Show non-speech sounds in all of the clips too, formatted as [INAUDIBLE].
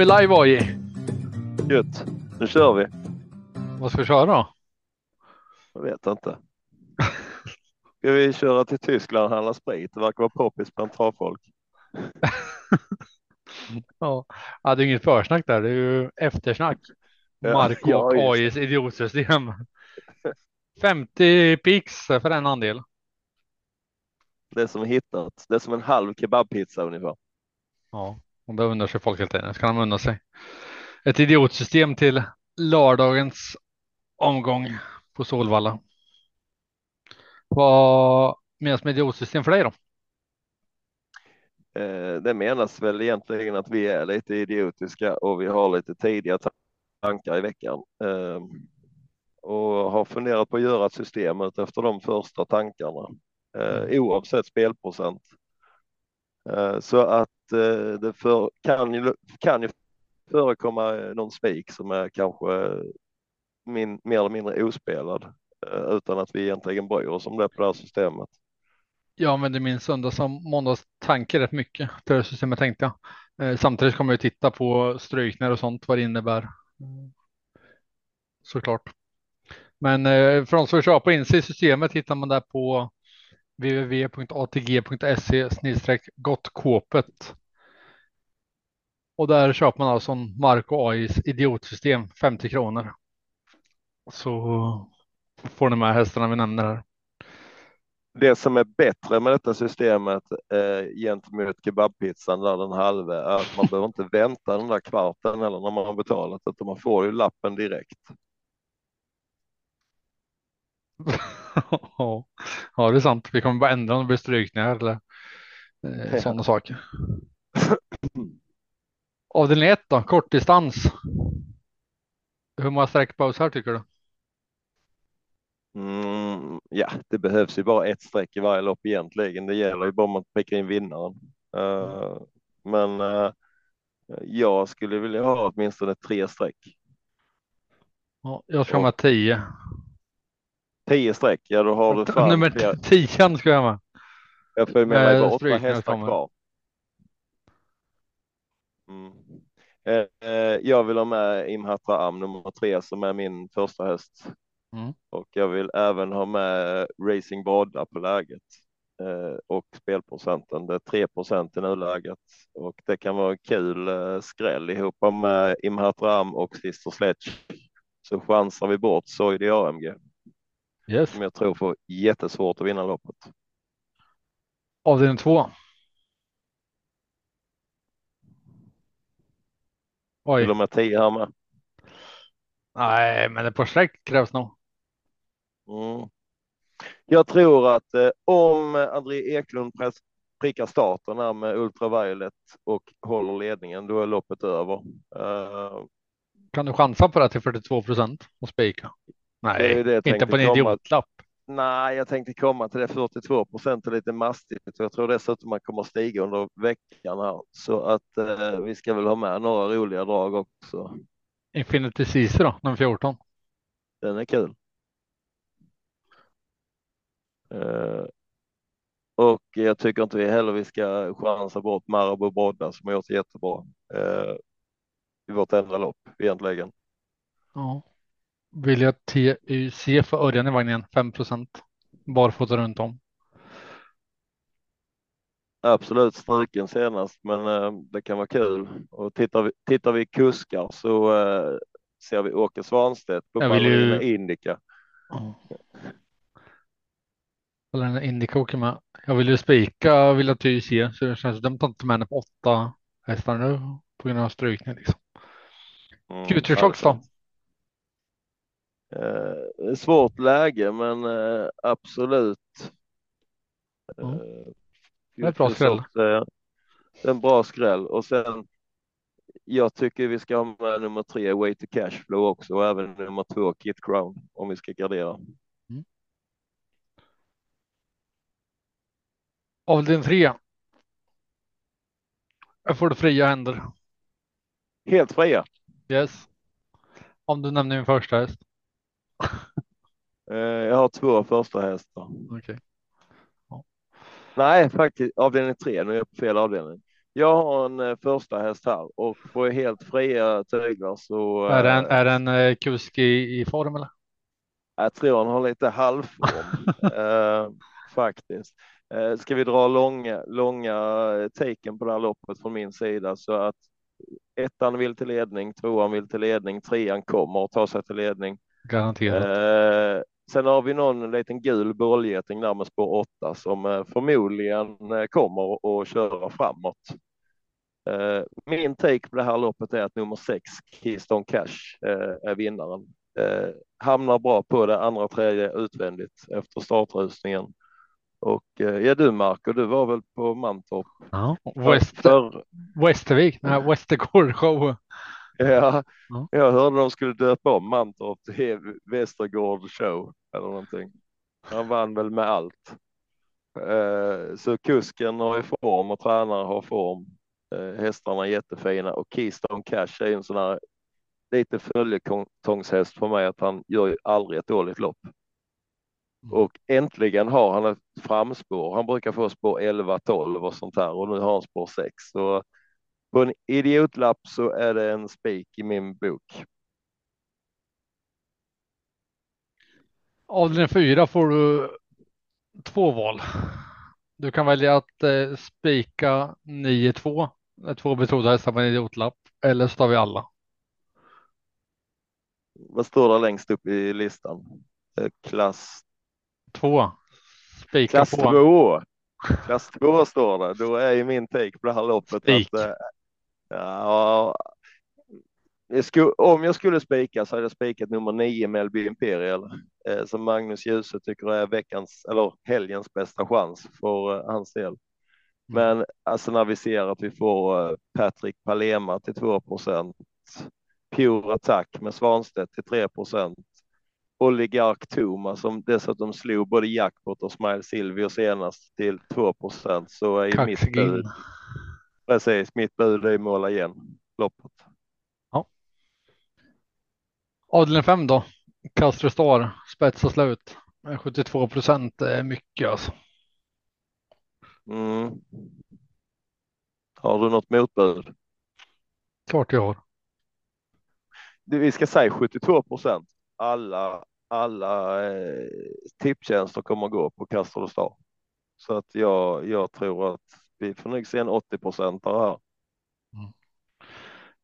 Vi live AJ. Gött. Nu kör vi. Vad ska vi köra då? Jag vet inte. Ska vi köra till Tyskland och handla sprit? Det verkar vara poppis bland travfolk. [LAUGHS] Ja, ja, det är inget försnack där. Det är ju eftersnack. Ja, Marco ja, just AIs idiotsystem. [LAUGHS] 50 pix för en andel. Det är som hittat. Det är som en halv kebabpizza ungefär. Ja, och det undrar sig folk helt enkelt. Ska de unna sig ett idiotsystem till lördagens omgång på Solvalla. Vad menas med idiotsystem för dig då? Eh, det menas väl egentligen att vi är lite idiotiska och vi har lite tidiga tankar i veckan. Eh, och har funderat på att göra ett system efter de första tankarna eh, oavsett spelprocent. Eh, så att eh, det för, kan, ju, kan ju förekomma eh, någon spik som är kanske min, mer eller mindre ospelad utan att vi egentligen bryr oss om det på det här systemet. Jag använder min söndags och måndagstanke rätt mycket till det systemet tänkte jag. Samtidigt kommer jag titta på strykningar och sånt vad det innebär. Såklart. Men för de som vill köpa in sig i systemet hittar man där på www.atg.se gottkåpet. Och där köper man alltså en Marco AIs idiotsystem 50 kronor. Så får ni med hästarna vi nämner här. Det som är bättre med detta systemet eh, gentemot kebabpizzan där den halve är att man behöver inte vänta den där kvarten eller när man har betalat utan man får ju lappen direkt ja, det är sant. Vi kommer bara ändra om det blir strykningar eller eh, sådana saker. [CLEARS THROAT] Avdelning 1 då, kortdistans. Hur många sträckpaus här tycker du? Mm, ja, det behövs ju bara ett streck i varje lopp egentligen. Det gäller ju bara att pricka in vinnaren. Uh, men uh, jag skulle vilja ha åtminstone tre streck. Ja, jag ska ha med tio. Tio streck, ja då har du fan Nummer tian ska jag med. Jag får ju med mig Eh, bara åtta hästar kvar. Mm. Eh, eh, jag vill ha med Imhatra Am nummer tre som är min första häst. Mm. Och jag vill även ha med Racing Brodda på läget eh, och spelprocenten. Det är 3 procent i nuläget och det kan vara kul eh, skräll ihop med Imhatra Am och Sister Sledge. Så chansar vi bort Soidi AMG Yes. som jag tror får jättesvårt att vinna loppet. Avdelning två. Oj, Vill de med 10 här med? nej, men ett par streck krävs nog. Mm. Jag tror att eh, om André Eklund press, prickar starten här med Ultraviolet och håller ledningen, då är loppet över. Eh, Kan du chansa på det till 42 procent och spika? Det är Nej, det jag inte på en idiotlapp. nej, jag tänkte komma till det 42 procent är lite mastigt och jag tror dessutom man kommer stiga under veckan här så att eh, vi ska väl ha med några roliga drag också. Infinity Ceesay då, nummer 14. Den är kul. Eh, och jag tycker inte vi heller vi ska chansa bort Marabou Brodda som har gjort det jättebra eh, i vårt enda lopp egentligen. Ja. Vill jag TUC för Örjan i vagnen 5 procent. Barfota runt om. Absolut struken senast, men eh, det kan vara kul. Och tittar vi, tittar vi kuskar så eh, ser vi Åke Svanstedt på Jag vill ju- Ballerina Indica. Eller en Indica åker med. Jag vill ju spika Villa TUC så det känns dumt att inte med henne på åtta hästar nu på grund av strykning liksom. Mm, Future ja, Shocks det är då? Eh, det svårt läge, men eh, absolut. Eh, Det är ett bra skräll. Är- Det är en bra skräll och sen. Jag tycker vi ska ha med nummer tre Way to Cashflow också och även nummer två Kit Crown om vi ska gardera. Avdelning tre. Jag får du fria händer. Helt fria. Yes. Om du nämner min första häst. [LAUGHS] Eh, jag har två första hästar. Okej. Nej, faktiskt avdelning tre. Nu är jag på fel avdelning. Jag har en eh, första häst här och på helt fria tyglar så. Är det en, eh, är det en eh, kusk i, i form eller? Jag tror han har lite halvform [LAUGHS] eh, faktiskt. Eh, ska vi dra långa, långa taken på det här loppet från min sida så att ettan vill till ledning, tvåan vill till ledning, trean kommer att ta sig till ledning. Garanterat. Eh, sen har vi någon liten gul bollgeting där med spår åtta som eh, förmodligen eh, kommer att köra framåt. Eh, min take på det här loppet är att nummer sex, Keystone Cash, eh, är vinnaren. Eh, hamnar bra på det andra tredje utvändigt efter startrusningen. Och ja, du Marco, du var väl på Mantorp? Ja, West, för... Västervik, show. Ja, ja, jag hörde de skulle döpa om Mantorp till Västergård show eller någonting. Han vann väl med allt. Så kusken har i form och tränare har form. Hästarna är jättefina och Keystone Cash är en sån här lite följetongshäst för mig att han gör ju aldrig ett dåligt lopp. Mm. Och äntligen har han ett framspår. Han brukar få spår 11, 12 och sånt här och nu har han spår 6. Så på en idiotlapp så är det en spik i min bok. Avdelning 4 får du två val. Du kan välja att eh, spika 9-2, två betrodda hästar på en idiotlapp, eller så tar vi alla. Vad står det längst upp i listan? Eh, klass Två. Spika Klass på. två. Klass två står det. Då är ju min take på det här loppet Spik. att. Eh, ja, om jag skulle spika så hade jag spikat nummer nio Melby Imperial eh, som Magnus Djuse tycker är veckans eller helgens bästa chans för eh, hans del. Mm. Men alltså när vi ser att vi får Patrik Palema till 2 procent, Pure Attack med Svanstedt till 3 procent oligark Thomas som dessutom slog både jackpot och Smile Silvio senast till 2% så är ju mitt bud. Precis, mitt bud är måla igen loppet. Ja. Avdelning 5 då. Castro Star, spets och slut. 72 procent är mycket alltså. Mm. Har du något motbud? Klart jag har. Vi ska säga 72 procent. Alla alla eh, tipptjänster kommer gå på Castro Star. Så att jag, jag tror att vi får nog se en 80 procentare här. Mm.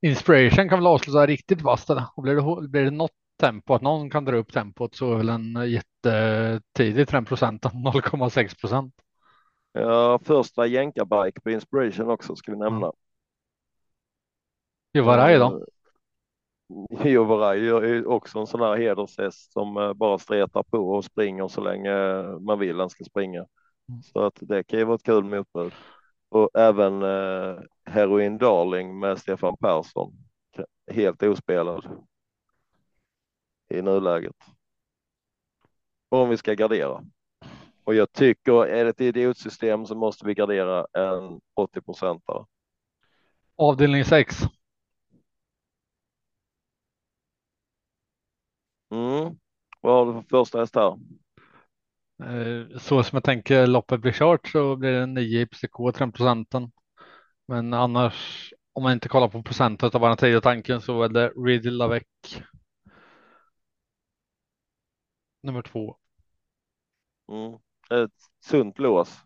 Inspiration kan väl avsluta riktigt vasst och blir det, blir det något tempo, att någon kan dra upp tempot så är väl en jättetidig 5 procenten, [LAUGHS] 0,6 procent. Ja, första jänkarbike på Inspiration också ska vi nämna. Juvaraj då? Eh, [LAUGHS] Jovaraj är också en sån här hedershäst som eh, bara stretar på och springer så länge man vill han ska springa. Mm. Så att det kan ju vara ett kul motbud. Och även eh, Heroin Darling med Stefan Persson. Helt ospelad. I nuläget. Om vi ska gardera. Och jag tycker är det ett idiotsystem så måste vi gardera en 80 procentare. Avdelning 6. Mm. Vad har du för första häst här? Eh, så som jag tänker loppet blir kört så blir det 9 i PCK, 3 procenten. Men annars, om man inte kollar på procentet av bara tredje tanken så är det Riddle Lavec. Nummer två. Mm. Ett sunt lås.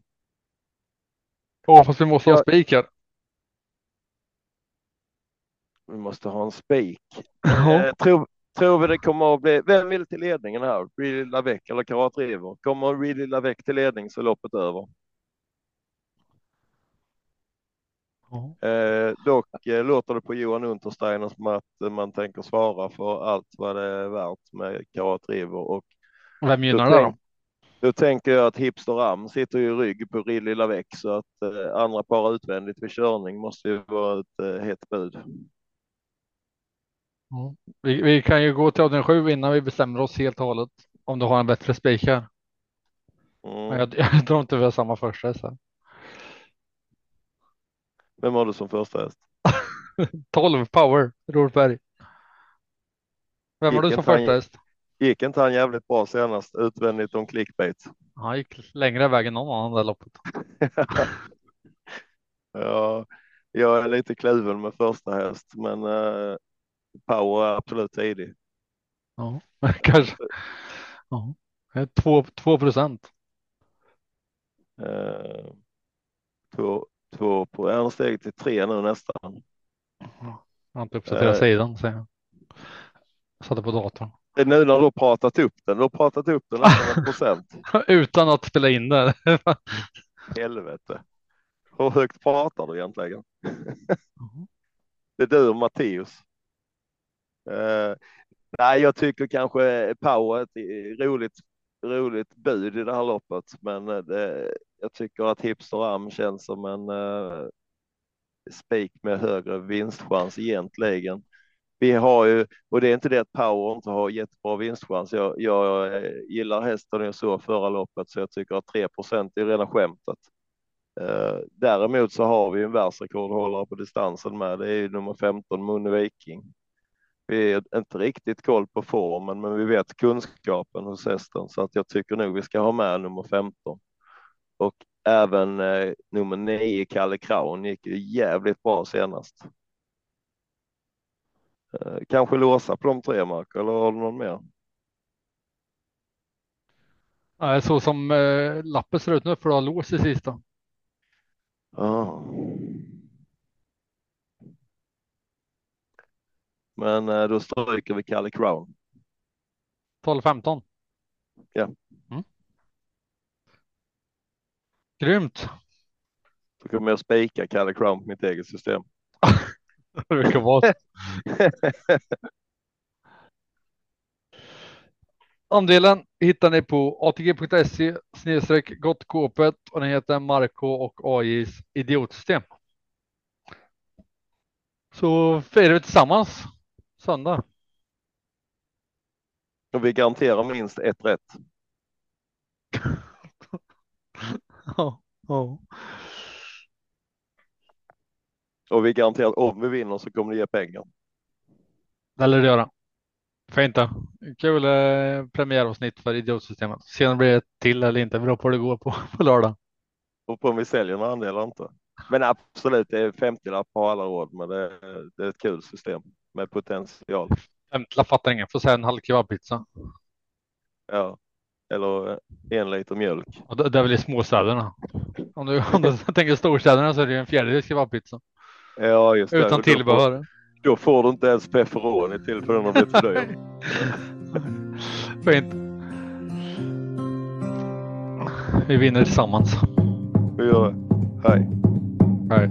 Ja, fast vi måste ha ja. spik Vi måste ha en spik. Ja. Eh, tror, Tror vi det kommer att bli, vem vill till ledningen här? Reedy Lavec eller Karat River? Kommer Reedy Lavec till ledning så är loppet över. Eh, dock eh, låter det på Johan Untersteiner som att eh, man tänker svara för allt vad det är värt med Karat River. Och Vem gynnar det då? Då tänker jag att Hipster Ram sitter i rygg på Ridley Lavec så att eh, andra par utvändigt vid körning måste ju vara ett eh, hett bud. Mm. Vi, vi, kan ju gå till avdelning sju innan vi bestämmer oss helt och hållet. Om du har en bättre spikar. Mm. Men jag, jag tror inte vi har samma första häst. Vem har du som första häst? [LAUGHS] 12 power, Rorberg. Vem har du som första häst? Gick inte han jävligt bra senast utvändigt om clickbait? Han gick längre väg än någon annan där loppet. [LAUGHS] ja, jag är lite kluven med första häst, men eh, Power är absolut tidig. Ja, [LAUGHS] kanske. Ja, två, två procent. Eh, två, två på en steg till tre nu nästan. Ja, jag inte uppdaterat Eh. sidan. Så jag satte på datorn. Nu när du har pratat upp den, du har pratat upp den procent. [LAUGHS] Utan att spela in det. [LAUGHS] Helvete. Hur högt pratar du egentligen? Det är du och Matteus. Uh, nej, jag tycker kanske Power är ett roligt, roligt bud i det här loppet, men eh, det, jag tycker att Hipster Am känns som en uh, spik med högre vinstchans egentligen. Vi har ju, och det är inte det att Power inte har jättebra vinstchans. Jag, jag gillar hästen jag såg förra loppet, så jag tycker att 3 procent är rena skämtet. Däremot så har vi en världsrekordhållare på distansen med. Det är ju nummer 15 Munne Viking. Vi är inte riktigt koll på formen, men vi vet kunskapen hos hästen så att jag tycker nog vi ska ha med nummer 15. Och även eh, nummer 9 Kalle Kraun gick ju jävligt bra senast. Eh, kanske låsa på de tre Mark, eller har du någon mer? Nej, så som eh, lappen ser ut nu får du ha lås i sista. Ja. Men eh, då stryker vi Kalle Crown. 12-15. Ja. Mm. Grymt. Då kommer jag spika Kalle Crown på mitt eget system. [LAUGHS] Det brukar vara. [LAUGHS] Andelen hittar ni på atg.se snedstreck gottkåpet och den heter Marco och AIs idiotsystem. Så firar vi tillsammans söndag. Och vi garanterar minst ett rätt. [LAUGHS] Ja, ja. Och vi garanterar att om vi vinner så kommer det ge pengar. Det lär det göra. Fint då. Kul eh, premiäravsnitt för idiotsystemet. Se om det blir ett till eller inte. Beror på hur det går på, [LAUGHS] på lördag. Och på om vi säljer några andelar inte. Men absolut, det är 50 lapp på alla råd, men det det är ett kul system med potential. Femtlapp fattar ingen. Får säga en halv kebabpizza. Ja, eller en liter mjölk. Och det, det är väl i småstäderna. Om du, om du [LAUGHS] tänker storstäderna så är det ju en fjärdedels kebabpizza. Ja, just det. Utan då tillbehör. Får, då får du inte ens pepperoni till för den har blivit för dyr. [LAUGHS] Fint. Vi vinner tillsammans. Vi gör det. Hej. Hej.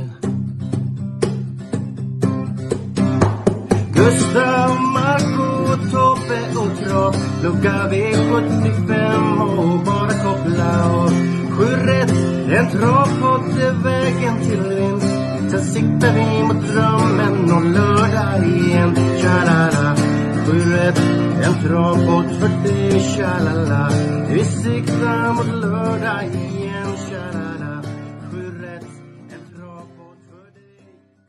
Gustav, och Tobbe och Trav. Lucka V75 och bara koppla av. Sju rätt, en travpott är vägen till vinst. Sen siktar vi mot drömmen om lördag igen. Tja-la-la. Sju rätt, en travpott för dig Tja-la-la. Vi siktar mot lördag igen.